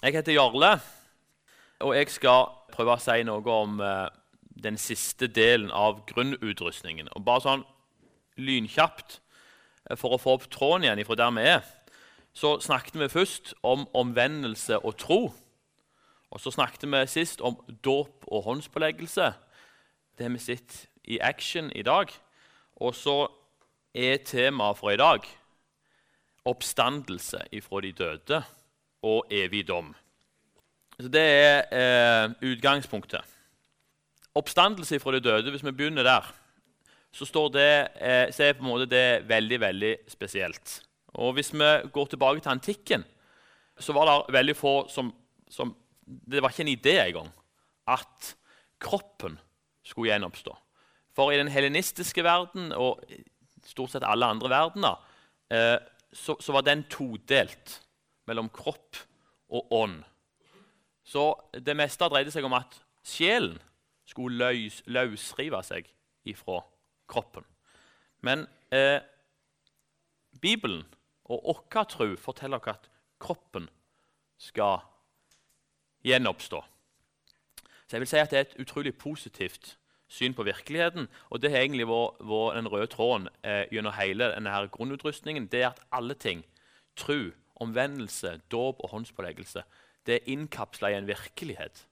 Jeg heter Jarle, og jeg skal prøve å si noe om eh, den siste delen av grunnutrustningen. Og bare sånn lynkjapt, eh, for å få opp tråden igjen ifra der vi er, så snakket vi først om omvendelse og tro. Og så snakket vi sist om dåp og håndspåleggelse. Det har vi sett i action i dag. Og så er temaet for i dag oppstandelse ifra de døde og evig dom. Så Det er eh, utgangspunktet. Oppstandelse fra de døde, hvis vi begynner der, så, det, eh, så er på en måte det veldig veldig spesielt. Og Hvis vi går tilbake til antikken, så var det veldig få som, som Det var ikke en idé engang at kroppen skulle gjenoppstå. For i den helenistiske verden og stort sett alle andre verdener eh, så, så, var den todelt mellom kropp og ånd. Så det meste dreide seg om at sjelen skulle løs, løsrive seg ifra kroppen. Men eh, Bibelen og vår tro forteller oss at kroppen skal gjenoppstå. Så jeg vil si at Det er et utrolig positivt syn på virkeligheten. Og det har egentlig vært den røde tråden eh, gjennom hele denne her grunnutrustningen. Det er at alle ting, tro, omvendelse, dåp og håndspåleggelse, det er innkapsla i en virkelighet.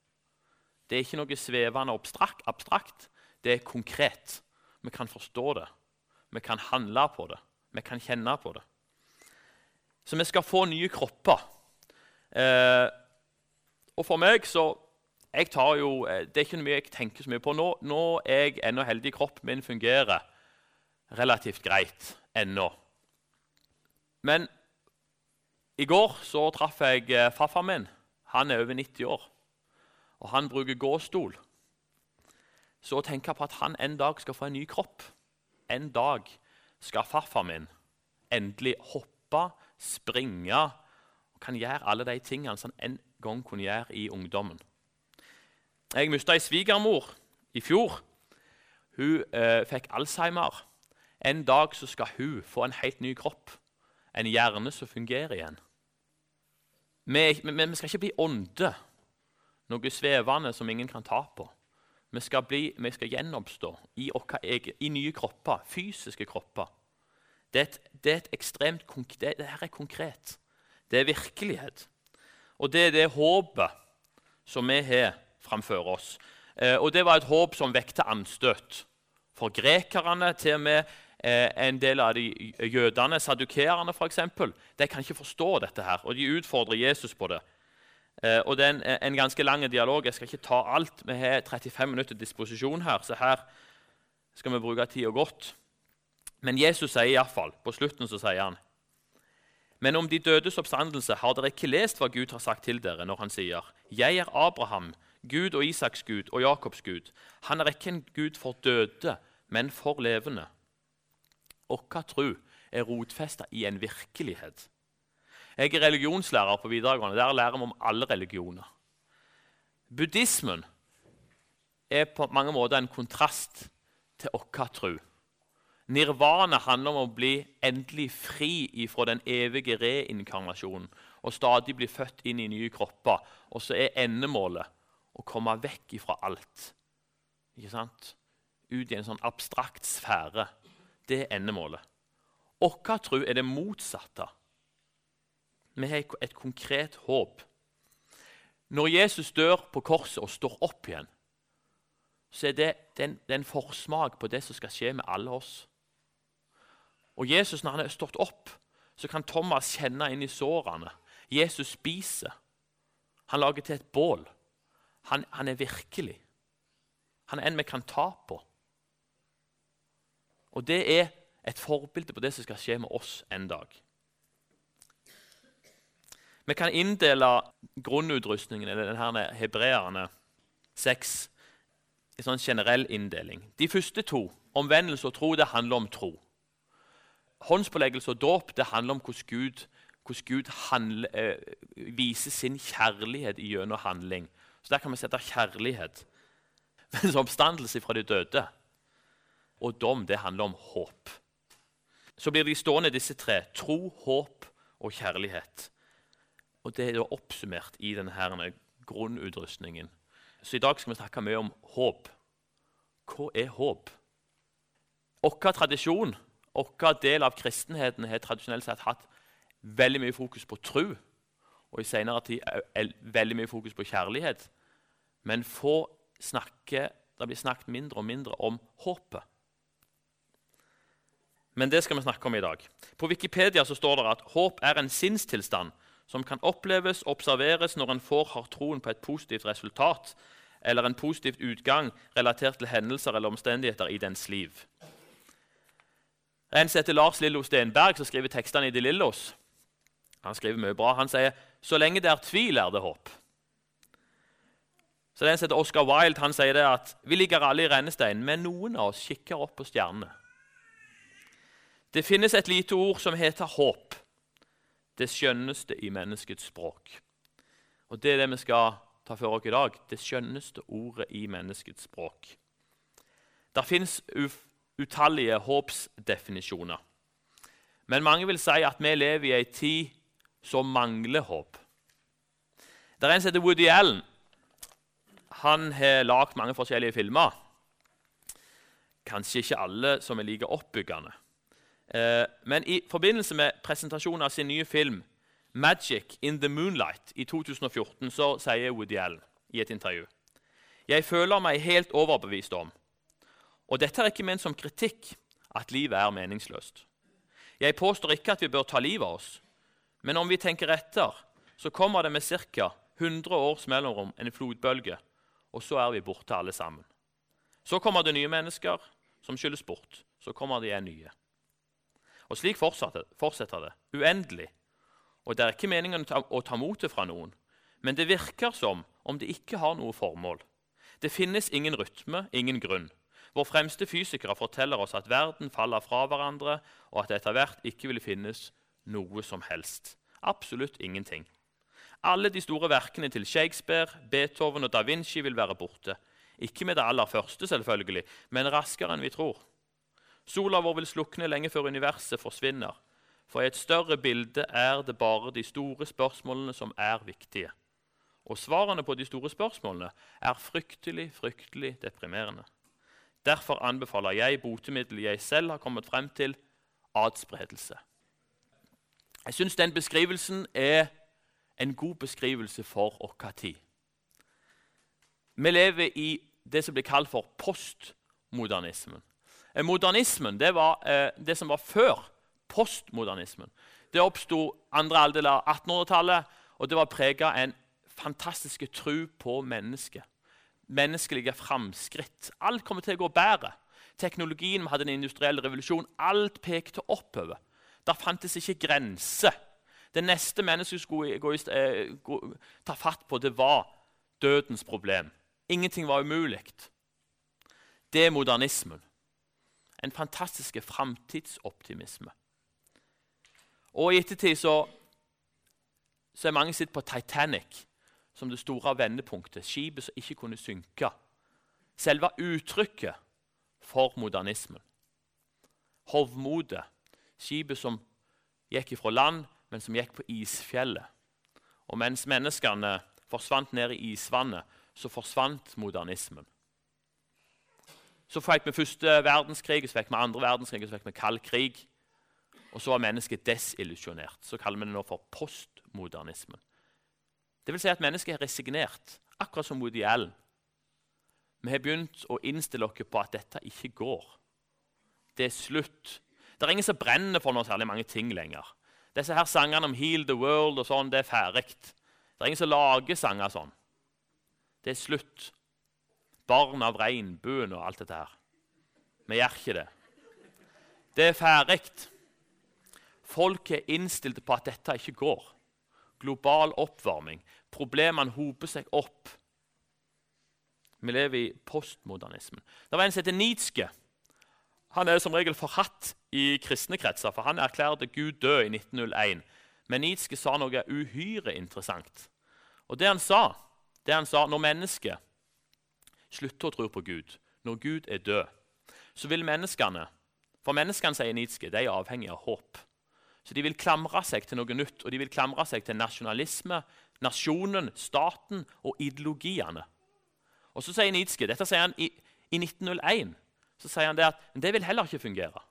Det er ikke noe svevende abstrakt, abstrakt. Det er konkret. Vi kan forstå det. Vi kan handle på det. Vi kan kjenne på det. Så vi skal få nye kropper. Eh, og for meg så jeg tar jo, eh, Det er ikke mye jeg tenker så mye på. Nå, nå er jeg ennå heldig. Kroppen min fungerer relativt greit ennå. Men i går så traff jeg farfar min. Han er over 90 år, og han bruker gåstol. Så å tenke på at han en dag skal få en ny kropp En dag skal farfar min endelig hoppe, springe og kan gjøre alle de tingene som han en gang kunne gjøre i ungdommen. Jeg mista ei svigermor i fjor. Hun eh, fikk alzheimer. En dag så skal hun få en helt ny kropp, en hjerne som fungerer igjen. Vi, vi skal ikke bli ånde, noe svevende som ingen kan ta på. Vi skal, bli, vi skal gjenoppstå i, i, nye kropper, fysiske kropper. Det er, et, det er et ekstremt det, det her er konkret. Det er virkelighet. Og det er det håpet som vi har framfor oss. Eh, og Det var et håp som vekte anstøt. For grekerne, til og med eh, en del av de jødene, sadukeerne f.eks., de kan ikke forstå dette. her, og De utfordrer Jesus på det. Eh, og Det er en, en ganske lang dialog. Jeg skal ikke ta alt. Vi har 35 minutter disposisjon her, så her skal vi bruke tida godt. Men Jesus sier iallfall, på slutten så sier han men om de dødes oppstandelse har dere ikke lest hva Gud har sagt til dere når han sier:" Jeg er Abraham, Gud og Isaks Gud og Jakobs Gud. Han er ikke en Gud for døde, men for levende. Vår tro er rotfesta i en virkelighet. Jeg er religionslærer på videregående. Der lærer vi om alle religioner. Buddhismen er på mange måter en kontrast til vår tro. Nirvana handler om å bli endelig fri ifra den evige reinkarnasjonen og stadig bli født inn i nye kropper. Og så er endemålet å komme vekk ifra alt. Ikke sant? Ut i en sånn abstrakt sfære. Det er endemålet. Vår tro er det motsatte. Vi har et konkret håp. Når Jesus dør på korset og står opp igjen, så er det, en, det en forsmak på det som skal skje med alle oss. Og Jesus, Når han er stått opp, så kan Thomas kjenne inn i sårene. Jesus spiser. Han lager til et bål. Han, han er virkelig. Han er en vi kan ta på. Og det er et forbilde på det som skal skje med oss en dag. Vi kan inndele grunnutrustningen eller denne hebreerne 6 i sånn generell inndeling. De første to, omvendelse og tro, det handler om tro. Håndspåleggelse og dåp det handler om hvordan Gud, hvordan Gud handler, eh, viser sin kjærlighet gjennom handling. Så der kan vi sette kjærlighet. Mens oppstandelse fra de døde og dom det handler om håp. Så blir de stående, disse tre. Tro, håp og kjærlighet. og det er da oppsummert i denne grunnutrustningen. Så i dag skal vi snakke mye om håp. Hva er håp? Vår tradisjon, vår del av kristenheten, har tradisjonelt sett hatt veldig mye fokus på tro, og i senere tid veldig mye fokus på kjærlighet. Men få snakker, det blir snakket mindre og mindre om håpet. Men det skal vi snakke om i dag. På Wikipedia så står det at håp er en sinnstilstand som kan oppleves og observeres når en får har troen på et positivt resultat eller en positiv utgang relatert til hendelser eller omstendigheter i dens liv. En som heter Lars Lillo Stenberg, som skriver tekstene i De Lillos, han skriver mye bra. Han sier så lenge det er tvil, er det håp. Så den som heter Oscar Wilde han sier det at vi ligger alle i rennesteinen, men noen av oss kikker opp på stjernene. Det finnes et lite ord som heter håp. Det skjønneste i menneskets språk. Og Det er det vi skal ta for oss i dag. Det skjønneste ordet i menneskets språk. Det fins utallige håpsdefinisjoner. Men mange vil si at vi lever i ei tid som mangler håp. Det er en som heter Woody Allen. Han har lagd mange forskjellige filmer. Kanskje ikke alle som er like oppbyggende. Eh, men i forbindelse med presentasjonen av sin nye film 'Magic in the Moonlight' i 2014 så sier Woody Allen i et intervju Jeg føler meg helt overbevist om, og dette er ikke ment som kritikk, at livet er meningsløst. Jeg påstår ikke at vi bør ta livet av oss, men om vi tenker etter, så kommer det med ca. 100 års mellomrom en flodbølge, og så er vi borte alle sammen. Så kommer det nye mennesker som skyldes bort. Så kommer det igjen nye. Og slik fortsetter det, uendelig. Og Det er ikke meningen å ta motet fra noen, men det virker som om det ikke har noe formål. Det finnes ingen rytme, ingen grunn. Vår fremste fysikere forteller oss at verden faller fra hverandre, og at det etter hvert ikke vil finnes noe som helst. Absolutt ingenting. Alle de store verkene til Shakespeare, Beethoven og da Vinci vil være borte. Ikke med det aller første, selvfølgelig, men raskere enn vi tror. Sola vår vil slukne lenge før universet forsvinner. For i et større bilde er det bare de store spørsmålene som er viktige. Og svarene på de store spørsmålene er fryktelig, fryktelig deprimerende. Derfor anbefaler jeg botemiddelet jeg selv har kommet frem til adspredelse. Jeg syns den beskrivelsen er en god beskrivelse for vår tid. Vi lever i det som blir kalt for postmodernismen. Eh, modernismen det var eh, det som var før postmodernismen. Det oppsto andre halvdel av 1800-tallet, og det var prega av en fantastisk tro på mennesket. Menneskelige framskritt. Alt kommer til å gå bedre. Teknologien, hadde en industriell revolusjon. Alt pekte oppover. Der fantes ikke grenser. Det neste mennesket skulle gå, eh, gå, ta fatt på, det var dødens problem. Ingenting var umulig. Det er modernismen. En fantastisk framtidsoptimisme. Og i ettertid så, så er mange sett på Titanic som det store vendepunktet. Skipet som ikke kunne synke. Selve uttrykket for modernismen. Hovmodet skipet som gikk ifra land, men som gikk på isfjellet. Og mens menneskene forsvant ned i isvannet, så forsvant modernismen. Så fikk vi første verdenskrig, så fikk vi andre verdenskrig, så fikk vi kald krig. Og så var mennesket desillusjonert. Så kaller vi det nå for postmodernismen. Det vil si at mennesket er resignert, akkurat som Woody Allen. Vi har begynt å innstille oss på at dette ikke går. Det er slutt det er ingen som brenner for noe særlig mange ting lenger. Disse her sangene om 'Heal the World' og sånn, det er ferdig. Det er ingen som lager sanger sånn. Det er slutt. Barn av regnbuen og alt dette her. Vi gjør ikke det. Det er ferdig. Folk er innstilt på at dette ikke går. Global oppvarming. Problemene hoper seg opp. Vi lever i postmodernismen. Det var en som heter Nietzsche. Han er som regel forhatt i kristne kretser, for han erklærte Gud død i 1901. Men Nietzsche sa noe uhyre interessant. Og det han sa, det han sa når mennesket slutter å tro på Gud, når Gud er død, så vil menneskene For menneskene, sier Nietzsche, de er avhengig av håp. Så de vil klamre seg til noe nytt, og de vil klamre seg til nasjonalisme, nasjonen, staten og ideologiene. Og så sier Nietzsche, dette sier han i, i 1901, så sier han det at det vil heller ikke fungere.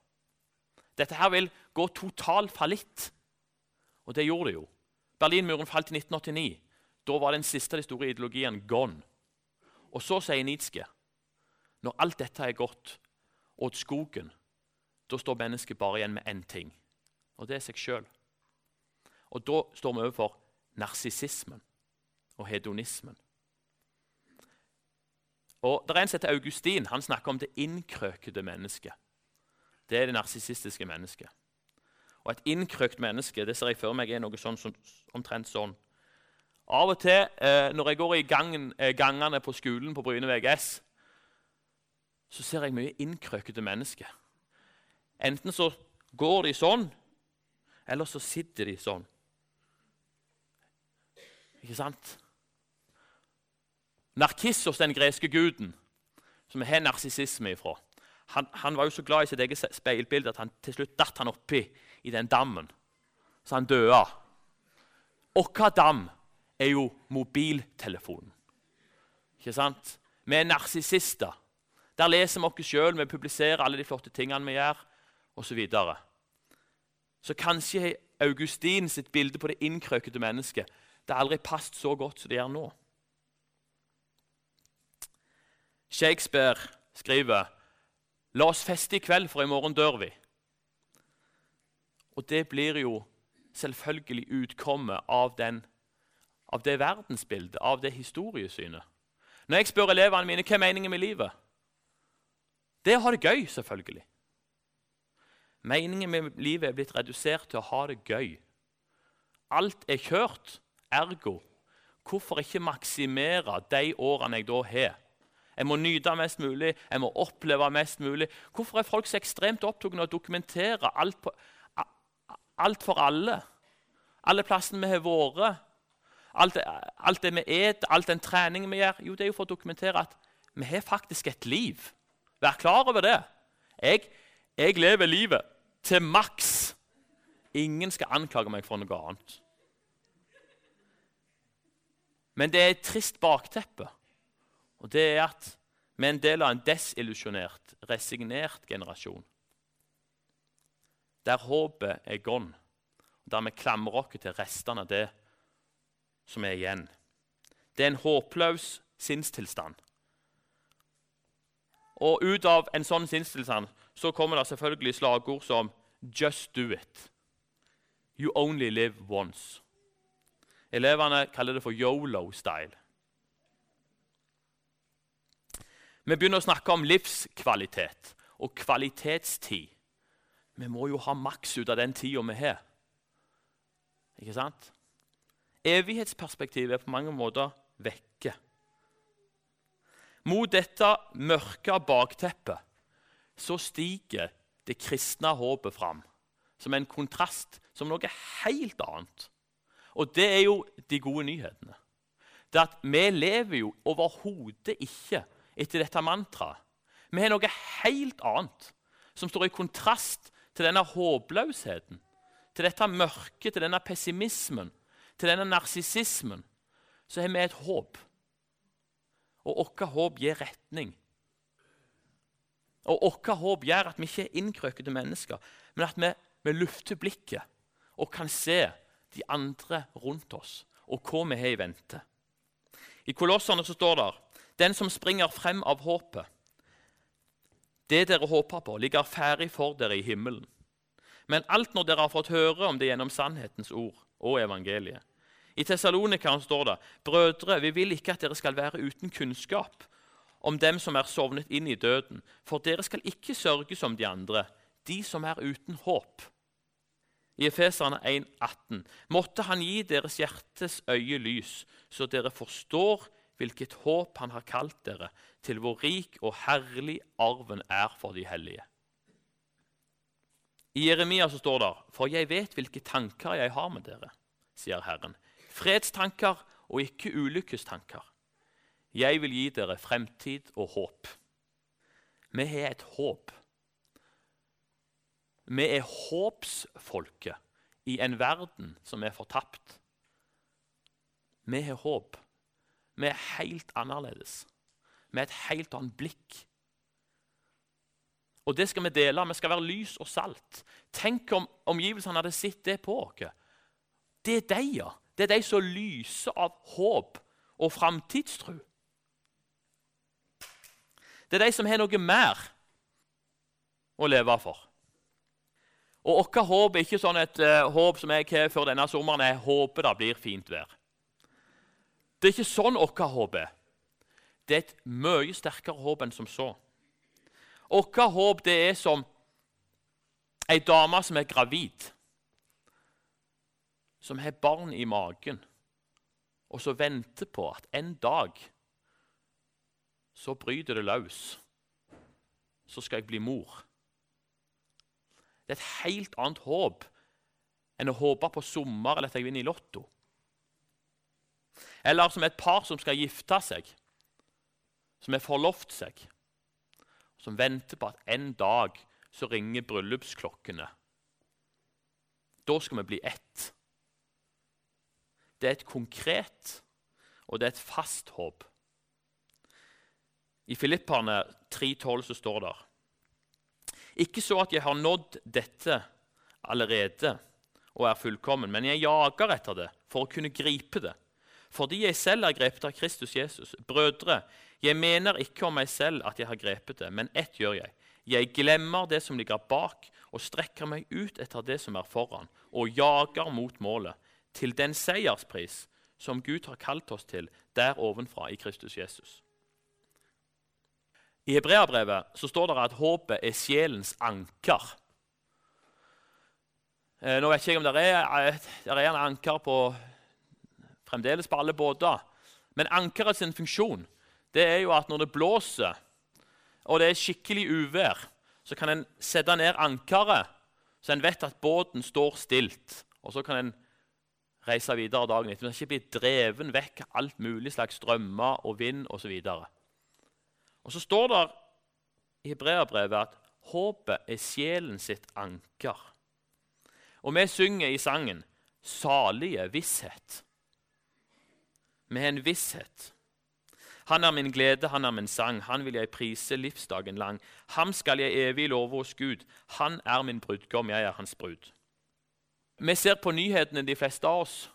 Dette her vil gå total fallitt. Og det gjorde det jo. Berlinmuren falt i 1989. Da var den siste av de store ideologiene gone. Og så sier Nietzsche når alt dette er gått åt skogen, da står mennesket bare igjen med én ting, og det er seg sjøl. Og da står vi overfor narsissismen og hedonismen. Og Det er en som heter Augustin. Han snakker om det innkrøkede mennesket. Det er det narsissistiske mennesket. Og Et innkrøkt menneske det ser jeg for meg er noe sånn, sånn, omtrent sånn. Av og til eh, når jeg går i gangen, eh, gangene på skolen på Bryne VGS, så ser jeg mye innkrøkete mennesker. Enten så går de sånn, eller så sitter de sånn. Ikke sant? Narkissos, den greske guden, som har narsissisme ifra, han, han, var jo så glad i sitt eget speilbilde at han til slutt datt han oppi i den dammen. Så han døde. Åkka dam er jo mobiltelefonen. Ikke sant? Vi er narsissister. Der leser vi oss sjøl, vi publiserer alle de flotte tingene vi gjør, osv. Så, videre. så kanskje Augustin sitt bilde på det innkrøkete mennesket det har aldri passet så godt som det gjør nå. Shakespeare skriver La oss feste i kveld, for i morgen dør vi. Og det blir jo selvfølgelig utkommet av, den, av det verdensbildet, av det historiesynet. Når jeg spør elevene mine hva er meningen med livet, det er å ha det gøy, selvfølgelig. Meningen med livet er blitt redusert til å ha det gøy. Alt er kjørt, ergo hvorfor ikke maksimere de årene jeg da har? Jeg må nyte mest mulig, jeg må oppleve mest mulig. Hvorfor er folk så ekstremt opptatt av å dokumentere alt, på, alt, for alle? Alle plassene vi har vært, alt, alt, det vi et, all den treningen vi gjør. Jo, det er jo for å dokumentere at vi har faktisk et liv. Vær klar over det. Jeg, jeg lever livet til maks. Ingen skal anklage meg for noe annet. Men det er et trist bakteppe. Og det er at vi er en del av en desillusjonert, resignert generasjon. Der håpet er gone, der vi klamrer oss til restene av det som er igjen. Det er en håpløs sinnstilstand. Og ut av en sånn sinnstilstand så kommer det selvfølgelig slagord som 'Just do it'. You only live once. Elevene kaller det for yolo-style. Vi begynner å snakke om livskvalitet og kvalitetstid. Vi må jo ha maks ut av den tida vi har. Ikke sant? Evighetsperspektivet er på mange måter vekke. Mot dette mørke bakteppet så stiger det kristne håpet fram som en kontrast, som noe helt annet. Og det er jo de gode nyhetene. Det at Vi lever jo overhodet ikke etter dette mantraet. Vi har noe helt annet som står i kontrast til denne håpløsheten, til dette mørket, til denne pessimismen, til denne narsissismen. Så har vi et håp. Og vårt håp gir retning. Og Vårt håp gjør at vi ikke er innkrøkete mennesker, men at vi, vi lufter blikket og kan se de andre rundt oss og hva vi har i vente. I Kolossene så står det den som springer frem av håpet. Det dere håper på, ligger ferdig for dere i himmelen. Men alt når dere har fått høre om det gjennom sannhetens ord og evangeliet. I Tessalonikeren står det.: Brødre, vi vil ikke at dere skal være uten kunnskap om dem som er sovnet inn i døden, for dere skal ikke sørge som de andre, de som er uten håp. I Efeserne 1,18.: Måtte Han gi deres hjertes øye lys, så dere forstår hvilket håp han har kalt dere, til hvor rik og herlig arven er for de hellige. I Jeremia så står det, For jeg vet hvilke tanker jeg har med dere, sier Herren. Fredstanker og ikke ulykkestanker. Jeg vil gi dere fremtid og håp. Vi har et håp. Vi er håpsfolket. i en verden som er fortapt. Vi har håp. Vi er helt annerledes. Med et helt annet blikk. Og det skal vi dele. Vi skal være lys og salt. Tenk om omgivelsene hadde sett det på oss. Det er de, ja. Det er de som lyser av håp og framtidstro. Det er de som har noe mer å leve for. Og vårt håp er ikke sånn et uh, håp som jeg har før denne sommeren. Jeg håper det blir fint vær. Det er ikke sånn vårt håp er. Det er et mye sterkere håp enn som så. Vårt håp det er som ei dame som er gravid, som har barn i magen, og som venter på at en dag så bryter det løs. Så skal jeg bli mor. Det er et helt annet håp enn å håpe på sommer eller at jeg vinner i Lotto. Eller som et par som skal gifte seg, som har forlovt seg, som venter på at en dag så ringer bryllupsklokkene. Da skal vi bli ett. Det er et konkret og det er et fast håp. I Filipperne 3,12 så står det ikke så at jeg har nådd dette allerede og er fullkommen, men jeg jager etter det for å kunne gripe det. Fordi jeg selv er grepet av Kristus Jesus. Brødre, jeg mener ikke om meg selv at jeg har grepet det, men ett gjør jeg. Jeg glemmer det som ligger bak, og strekker meg ut etter det som er foran, og jager mot målet, til den seierspris som Gud har kalt oss til der ovenfra i Kristus Jesus. I Hebreabrevet så står det at håpet er sjelens anker. Eh, nå vet jeg ikke om det er, eh, det er en anker på, fremdeles på alle båter. Men ankeret sin funksjon det er jo at når det blåser, og det er skikkelig uvær, så kan en sette ned ankeret, så en vet at båten står stilt. Og så kan en reise videre dagen etter. Men ikke bli dreven vekk av alt mulig slags strømmer og vind osv. Og så står det i Hebreabrevet at håpet er sjelen sitt anker. Og vi synger i sangen 'Salige visshet'. Vi har en visshet. Han er min glede, han er min sang, han vil jeg prise livsdagen lang. Ham skal jeg evig love hos Gud, han er min brudgom, jeg er hans brud. Vi ser på nyhetene, de fleste av oss,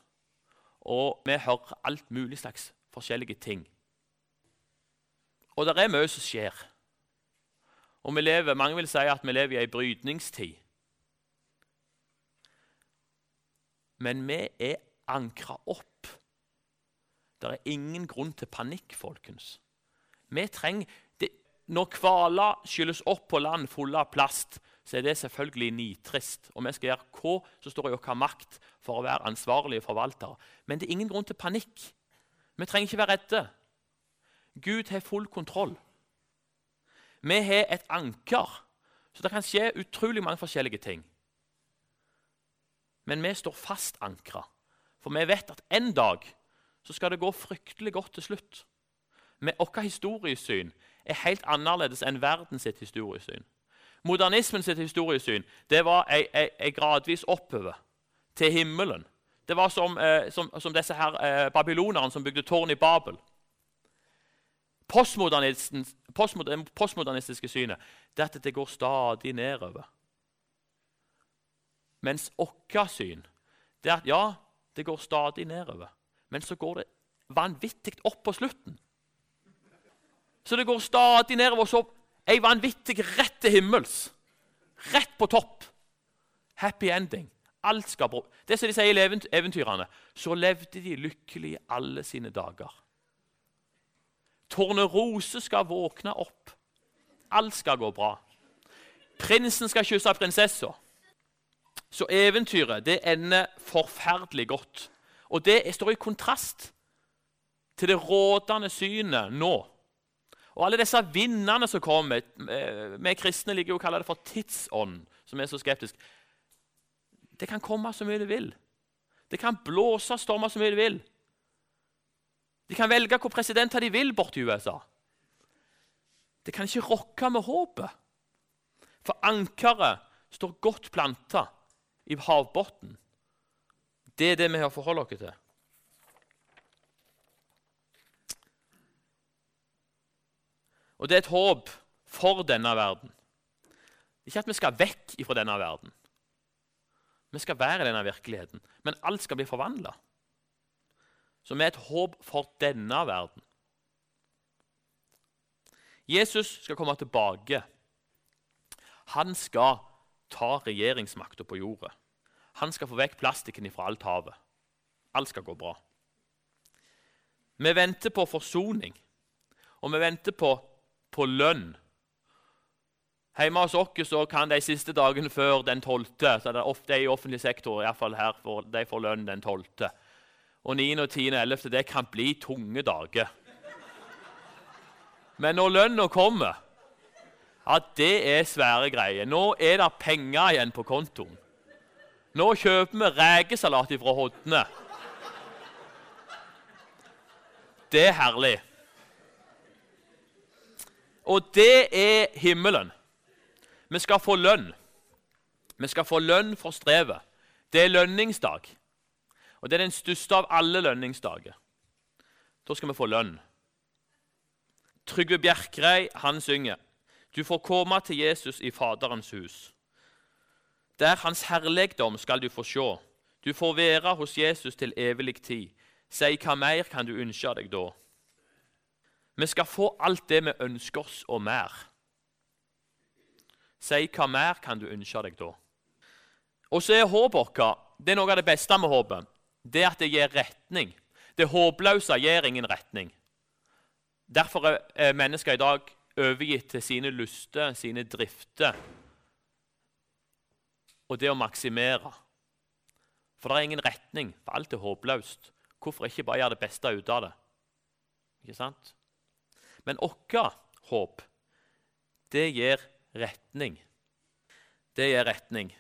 og vi hører alt mulig slags forskjellige ting. Og det er mye som skjer. Og lever, Mange vil si at vi lever i ei brytningstid. Men vi er ankra opp. Det er ingen grunn til panikk, folkens. Vi trenger, det, Når hvaler skylles opp på land fulle av plast, så er det selvfølgelig nitrist. Og vi skal gjøre hva som står i vår makt for å være ansvarlige forvaltere. Men det er ingen grunn til panikk. Vi trenger ikke være redde. Gud har full kontroll. Vi har et anker, så det kan skje utrolig mange forskjellige ting. Men vi står fast ankra, for vi vet at en dag så skal det gå fryktelig godt til slutt. Men vårt historiesyn er helt annerledes enn verdens historiesyn. Modernismen sitt historiesyn det var ei, ei, ei gradvis oppover til himmelen. Det var som, eh, som, som disse her eh, babylonerne som bygde tårn i Babel postmodernistiske synet det er at det går stadig nedover. Mens vårt syn det er at ja, det går stadig nedover. Men så går det vanvittig opp på slutten. Så det går stadig nedover, så ei vanvittig rett til himmels. Rett på topp. Happy ending. Alt skal bra. Det som de sier i eventyrene. Så levde de lykkelig alle sine dager. Tornerose skal våkne opp. Alt skal gå bra. Prinsen skal kysse prinsessa. Så eventyret det ender forferdelig godt. Og det står i kontrast til det rådende synet nå. Og alle disse vindene som kommer Vi kristne liker jo å kalle det for tidsånd, som er så skeptisk. Det kan komme så mye det vil. Det kan blåse stormer så mye det vil. De kan velge hvor presidenter de vil borti USA. Det kan ikke rokke med håpet. For ankeret står godt planta i havbunnen. Det er det vi har å forholde oss til. Og det er et håp for denne verden. Ikke at vi skal vekk fra denne verden. Vi skal være i denne virkeligheten, men alt skal bli forvandla. Så vi er et håp for denne verden. Jesus skal komme tilbake. Han skal ta regjeringsmakta på jorda. Han skal få vekk plastikken fra alt havet. Alt skal gå bra. Vi venter på forsoning, og vi venter på, på lønn. Hjemme hos oss kan de siste dagene før den 12., så det er ofte i offentlig sektor, i fall her, for de får lønn den 12. Og 9., og 10. og 11. det kan bli tunge dager. Men når lønna kommer, ja, det er svære greier. Nå er det penger igjen på kontoen. Nå kjøper vi rekesalat fra Hodne. Det er herlig. Og det er himmelen. Vi skal få lønn. Vi skal få lønn for strevet. Det er lønningsdag. Og det er den største av alle lønningsdager. Da skal vi få lønn. Trygve Bjerkreim han synger Du får komme til Jesus i Faderens hus. Der Hans herligdom skal du få se. Du får være hos Jesus til evig tid. Si hva mer kan du ønske deg da? Vi skal få alt det vi ønsker oss, og mer. Si hva mer kan du ønske deg da? Og så er håpet vårt det er noe av det beste med håpet. Det at det gir retning. Det håpløse gir ingen retning. Derfor er mennesker i dag overgitt til sine lyster, sine drifter og det å maksimere. For det er ingen retning, for alt er håpløst. Hvorfor ikke bare gjøre det beste ut av det? Ikke sant? Men vårt håp, det gir retning. Det gir retning.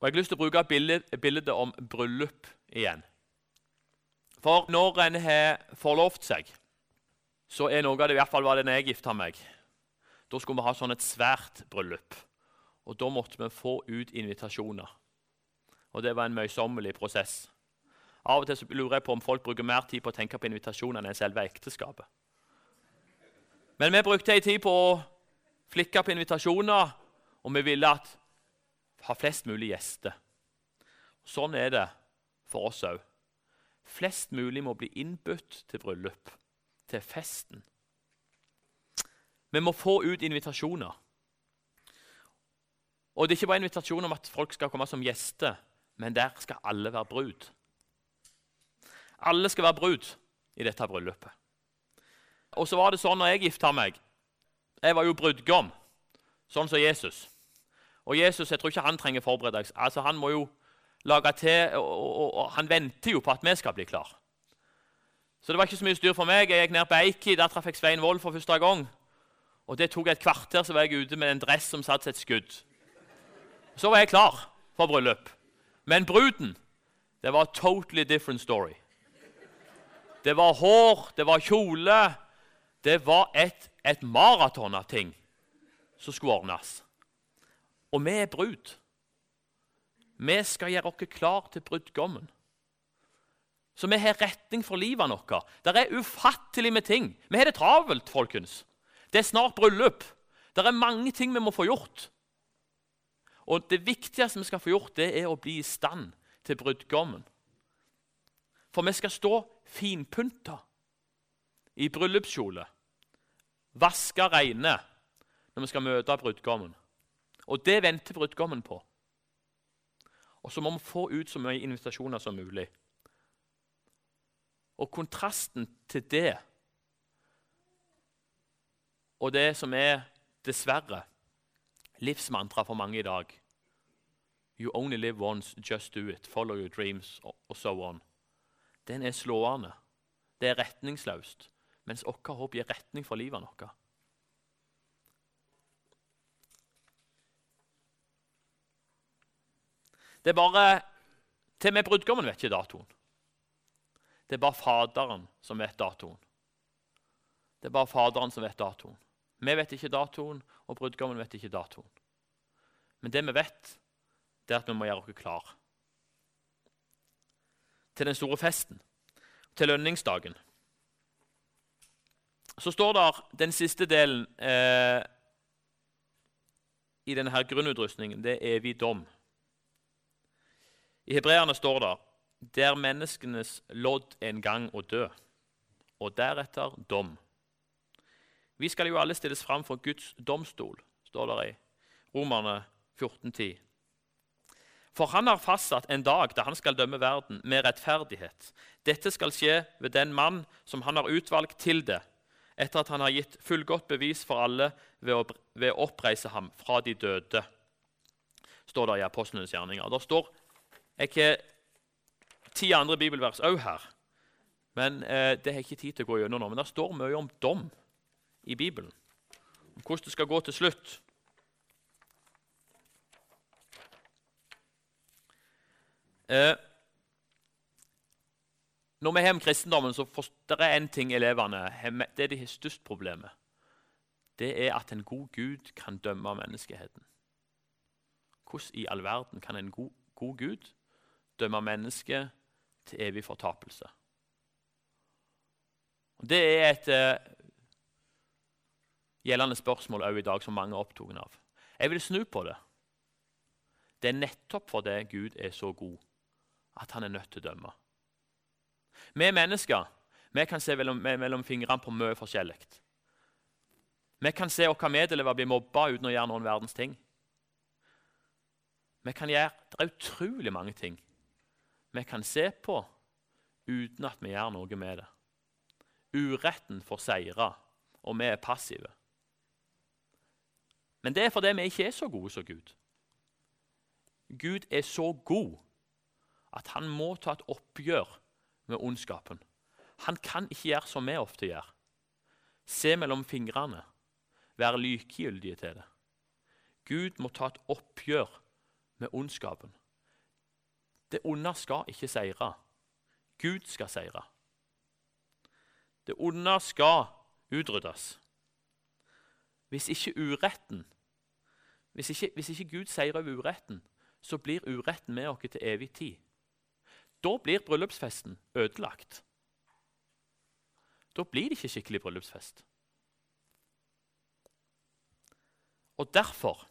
Og Jeg har lyst til å bruke bildet om bryllup igjen. For når en har forlovt seg, så er noe av det i hvert fall var det når jeg gifta meg. Da skulle vi ha sånn et svært bryllup. Og da måtte vi få ut invitasjoner. Og det var en møysommelig prosess. Av og til så lurer jeg på om folk bruker mer tid på å tenke på invitasjonene enn selve ekteskapet. Men vi brukte ei tid på å flikke på invitasjoner, og vi ville at, ha flest mulig gjester. Sånn er det for oss òg. Flest mulig må bli innbudt til bryllup, til festen. Vi må få ut invitasjoner. Og det er ikke bare invitasjon om at folk skal komme som gjester, men der skal alle være brud. Alle skal være brud i dette bryllupet. Og så var det sånn når jeg gifta meg Jeg var jo brudgom, sånn som Jesus. Og Jesus jeg tror ikke han trenger forberedelse. Altså, han må jo lage til, og, og, og, han venter jo på at vi skal bli klar. Så det var ikke så mye styr for meg. Jeg gikk ned på Eiki. Der traff jeg Svein Wold for første gang. Og det tok et kvarter, så var jeg ute med en dress som satt som et skudd. Så var jeg klar for bryllup. Men bruden det var a totally different story. Det var hår, det var kjole. Det var et, et maraton av ting som skulle ordnes. Og vi er brud. Vi skal gjøre oss klar til brudgommen. Så vi har retning for livet vårt. Det er ufattelig med ting. Vi har det travelt, folkens. Det er snart bryllup. Det er mange ting vi må få gjort. Og det viktigste vi skal få gjort, det er å bli i stand til brudgommen. For vi skal stå finpynta i bryllupskjole, vaske reine når vi skal møte brudgommen. Og det venter brudgommen på. Og så må vi få ut så mye invitasjoner som mulig. Og kontrasten til det og det som er, dessverre, livsmantra for mange i dag. You only live once, just do it. Follow your dreams, og so on. Den er slående. Det er retningsløst. Mens vårt håp gir retning for livet vårt. Det er bare Til og med brudgommen vet ikke datoen. Det er bare Faderen som vet datoen. Det er bare Faderen som vet datoen. Vi vet ikke datoen, og brudgommen vet ikke datoen. Men det vi vet, det er at vi må gjøre oss klar. til den store festen, til lønningsdagen. Så står der den siste delen eh, i denne her grunnutrustningen. Det er evig dom. I hebreerne står det det er menneskenes lodd en gang å dø, og deretter dom. Vi skal jo alle stilles fram for Guds domstol, står det i Romerne 1410. For han har fastsatt en dag da han skal dømme verden med rettferdighet. Dette skal skje ved den mann som han har utvalgt til det, etter at han har gitt fullgodt bevis for alle ved å, ved å oppreise ham fra de døde, står det i Apostlenes gjerninger. Det står ikke ti andre bibelvers òg her, men eh, det har jeg ikke tid til å gå gjennom nå. Men det står mye om dom i Bibelen, om hvordan det skal gå til slutt. Eh, når vi har om kristendommen, så det jeg én ting elevene det er de har størst problemet. Det er at en god Gud kan dømme menneskeheten. Hvordan i all verden kan en god, god Gud dømme mennesket til evig fortapelse? Det er et uh, gjeldende spørsmål også i dag som mange er opptatt av. Jeg vil snu på det. Det er nettopp fordi Gud er så god at han er nødt til å dømme. Vi mennesker vi kan se mellom, mellom fingrene på mye forskjellig. Vi kan se våre medelever bli mobba uten å gjøre noen verdens ting. Vi kan gjøre, Det er utrolig mange ting vi kan se på uten at vi gjør noe med det. Uretten får seire, og vi er passive. Men det er fordi vi ikke er så gode som Gud. Gud er så god at han må ta et oppgjør med ondskapen. Han kan ikke gjøre som vi ofte gjør. Se mellom fingrene, være likegyldige til det. Gud må ta et oppgjør med ondskapen. Det onde skal ikke seire. Gud skal seire. Det onde skal utryddes. Hvis ikke uretten hvis ikke, hvis ikke Gud seirer over uretten, så blir uretten med oss til evig tid. Da blir bryllupsfesten ødelagt. Da blir det ikke skikkelig bryllupsfest. Og derfor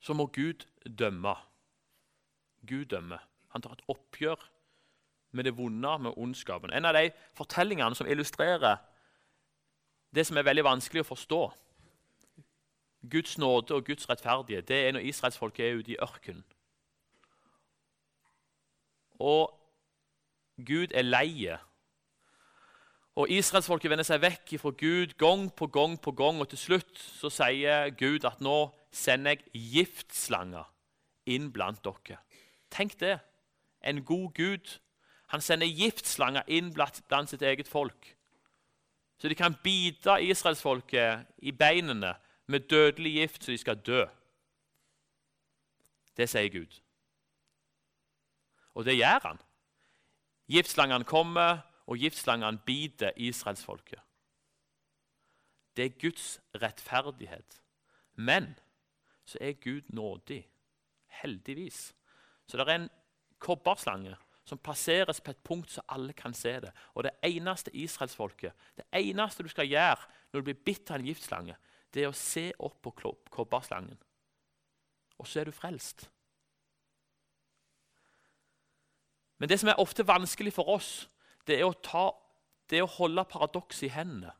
så må Gud dømme. Gud dømmer. Han tar et oppgjør med det vonde, med ondskapen. En av de fortellingene som illustrerer det som er veldig vanskelig å forstå, Guds nåde og Guds rettferdige, det er når israelsfolket er ute i ørkenen. Og Gud er leie og Israelsfolket vender seg vekk fra Gud gang på gang på gang. Og til slutt så sier Gud at nå sender jeg giftslanger inn blant dere. Tenk det. En god Gud. Han sender giftslanger inn blant, blant sitt eget folk. Så de kan bite israelsfolket i beinene med dødelig gift, så de skal dø. Det sier Gud. Og det gjør han. Giftslangene kommer, og giftslangene biter israelsfolket. Det er Guds rettferdighet. Men så er Gud nådig. Heldigvis. Så det er en kobberslange som plasseres på et punkt så alle kan se det. Og det eneste israelsfolket, det eneste du skal gjøre når du blir bitt av en giftslange, det er å se opp på kobberslangen. Og så er du frelst. Men det som er ofte vanskelig for oss, det er å, ta, det er å holde paradokset i hendene.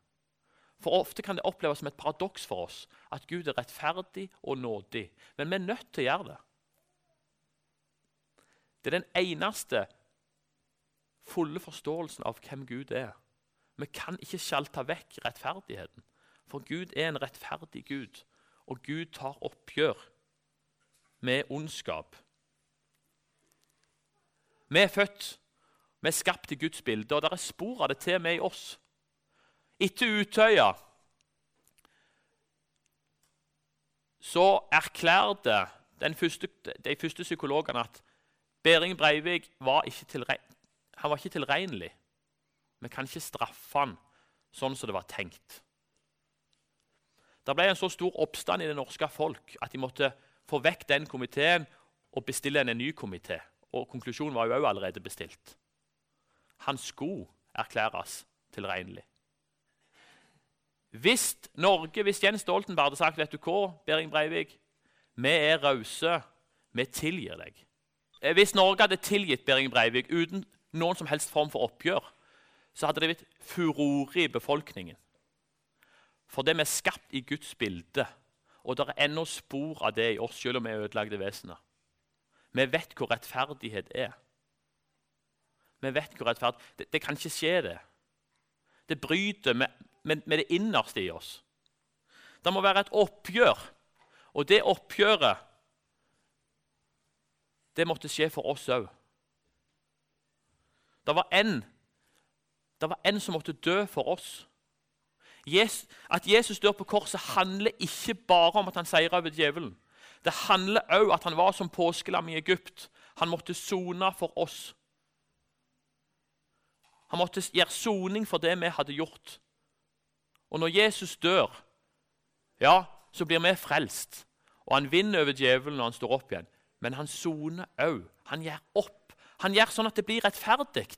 For Ofte kan det oppleves som et paradoks for oss at Gud er rettferdig og nådig. Men vi er nødt til å gjøre det. Det er den eneste fulle forståelsen av hvem Gud er. Vi kan ikke sjalte vekk rettferdigheten. For Gud er en rettferdig Gud, og Gud tar oppgjør med ondskap. Vi er født vi er skapt i Guds bilde, og det er spor av det til med i oss. Etter Utøya så erklærte de første psykologene at Behring Breivik var ikke, han var ikke tilregnelig. Vi kan ikke straffe han sånn som det var tenkt. Det ble en så stor oppstand i det norske folk at de måtte få vekk den komiteen og bestille en ny komité Og konklusjonen var jo også allerede bestilt. Han skulle erklæres tilregnelig. Hvis Norge, hvis Jens Stoltenberg hadde sagt vet du hva, Behring Breivik, vi er rause, vi tilgir deg. Eh, hvis Norge hadde tilgitt Behring Breivik uten noen som helst form for oppgjør, så hadde det blitt furore i befolkningen. For det vi er skapt i Guds bilde, og det er ennå spor av det i oss, selv om vi er ødelagte vesener. Vi vet hvor rettferdighet er. Vi vet hvor rettferdig det, det kan ikke skje, det. Det bryter med, med, med det innerste i oss. Det må være et oppgjør. Og det oppgjøret det måtte skje for oss òg. Det var en det var en som måtte dø for oss. at Jesus dør på korset, handler ikke bare om at han seirer over djevelen. Det handler òg om at han var som påskelam i Egypt. Han måtte sone for oss. Han måtte gjøre soning for det vi hadde gjort. Og når Jesus dør, ja, så blir vi frelst. Og han vinner over djevelen når han står opp igjen. Men han soner òg. Han gjør opp. Han gjør sånn at det blir rettferdig.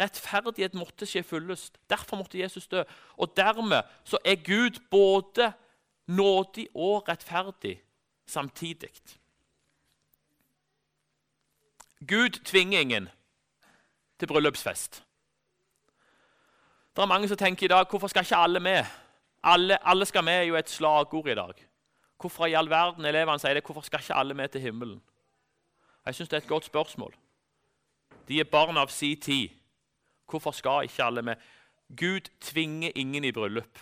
Rettferdighet måtte skje fullest. Derfor måtte Jesus dø. Og dermed så er Gud både nådig og rettferdig samtidig. Gud tvinger ingen til bryllupsfest. Det er mange som tenker i dag hvorfor skal ikke alle med? Alle, alle skal med er jo et slagord i dag. Hvorfor i all verden elevene sier det, hvorfor skal ikke alle med til himmelen? Jeg synes Det er et godt spørsmål. De er barn av si tid. Hvorfor skal ikke alle med? Gud tvinger ingen i bryllup.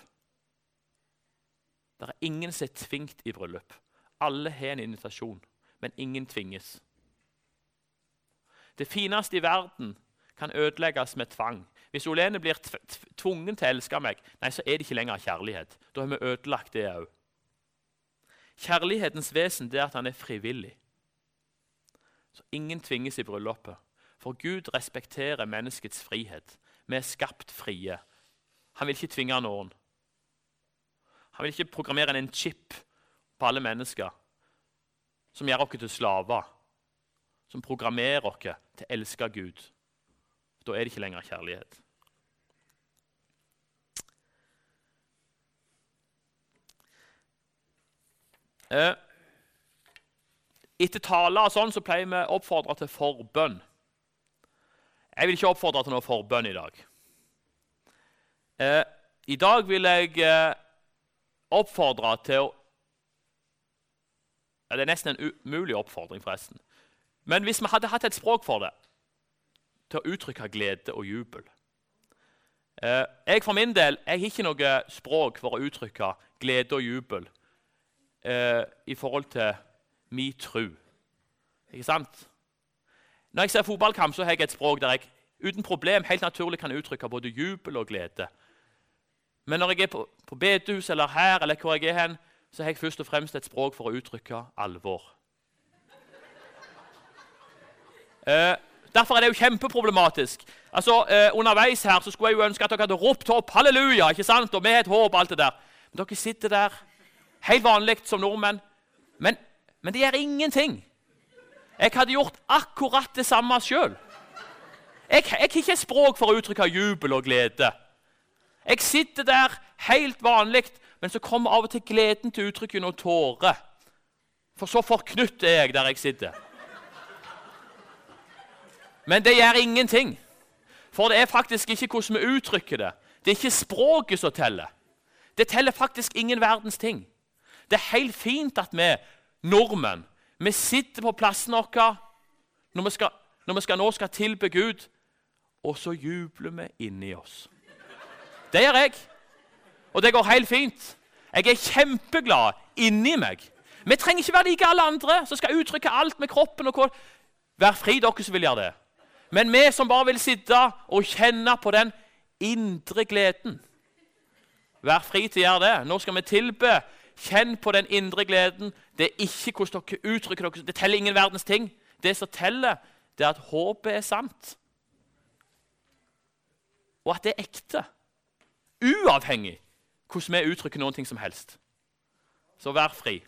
Det er ingen som er tvingt i bryllup. Alle har en invitasjon, men ingen tvinges. Det fineste i verden kan ødelegges med tvang. Hvis Olene blir tvungen til å elske meg, nei, så er det ikke lenger kjærlighet. Da har vi ødelagt det òg. Kjærlighetens vesen er at han er frivillig. Så Ingen tvinges i bryllupet. For Gud respekterer menneskets frihet. Vi er skapt frie. Han vil ikke tvinge noen. Han vil ikke programmere en chip på alle mennesker som gjør oss til slaver. Som programmerer oss til å elske Gud. Da er det ikke lenger kjærlighet. Eh, etter taler og sånn så pleier vi å oppfordre til forbønn. Jeg vil ikke oppfordre til noe forbønn i dag. Eh, I dag vil jeg eh, oppfordre til å ja, Det er nesten en umulig oppfordring, forresten. Men hvis vi hadde hatt et språk for det, til å uttrykke glede og jubel eh, Jeg for min del jeg har ikke noe språk for å uttrykke glede og jubel eh, i forhold til min tru. Ikke sant? Når jeg ser fotballkamp, så har jeg et språk der jeg uten problem helt naturlig kan uttrykke både jubel og glede. Men når jeg er på, på bedehus eller her, eller hvor jeg er hen, så har jeg først og fremst et språk for å uttrykke alvor. Eh, derfor er det jo kjempeproblematisk. Altså, eh, Underveis her så skulle jeg jo ønske at dere hadde ropt opp 'halleluja' ikke sant? og med et håp alt det der. Men dere sitter der Helt vanlig som nordmenn. Men, men det gjør ingenting. Jeg hadde gjort akkurat det samme sjøl. Jeg, har ikke språk for å uttrykke jubel og glede. Jeg sitter der helt vanlig, men så kommer av og til gleden til uttrykk gjennom tårer. For så forknytt er jeg der jeg sitter. Men det gjør ingenting. For det er faktisk ikke hvordan vi uttrykker det. Det er ikke språket som teller. Det teller faktisk ingen verdens ting. Det er helt fint at vi nordmenn vi sitter på plassen vår når når vi skal nå skal tilbe Gud, og så jubler vi inni oss. Det gjør jeg. Og det går helt fint. Jeg er kjempeglad inni meg. Vi trenger ikke være like alle andre som skal uttrykke alt med kroppen. og Vær fri, dere som vil gjøre det. Men vi som bare vil sitte og kjenne på den indre gleden Vær fri til å gjøre det. Nå skal vi tilbe Kjenn på den indre gleden. Det er ikke hvordan dere uttrykker dere. Det teller ingen verdens ting. Det som teller, det er at håpet er sant. Og at det er ekte. Uavhengig hvordan vi uttrykker ting som helst. Så vær fri.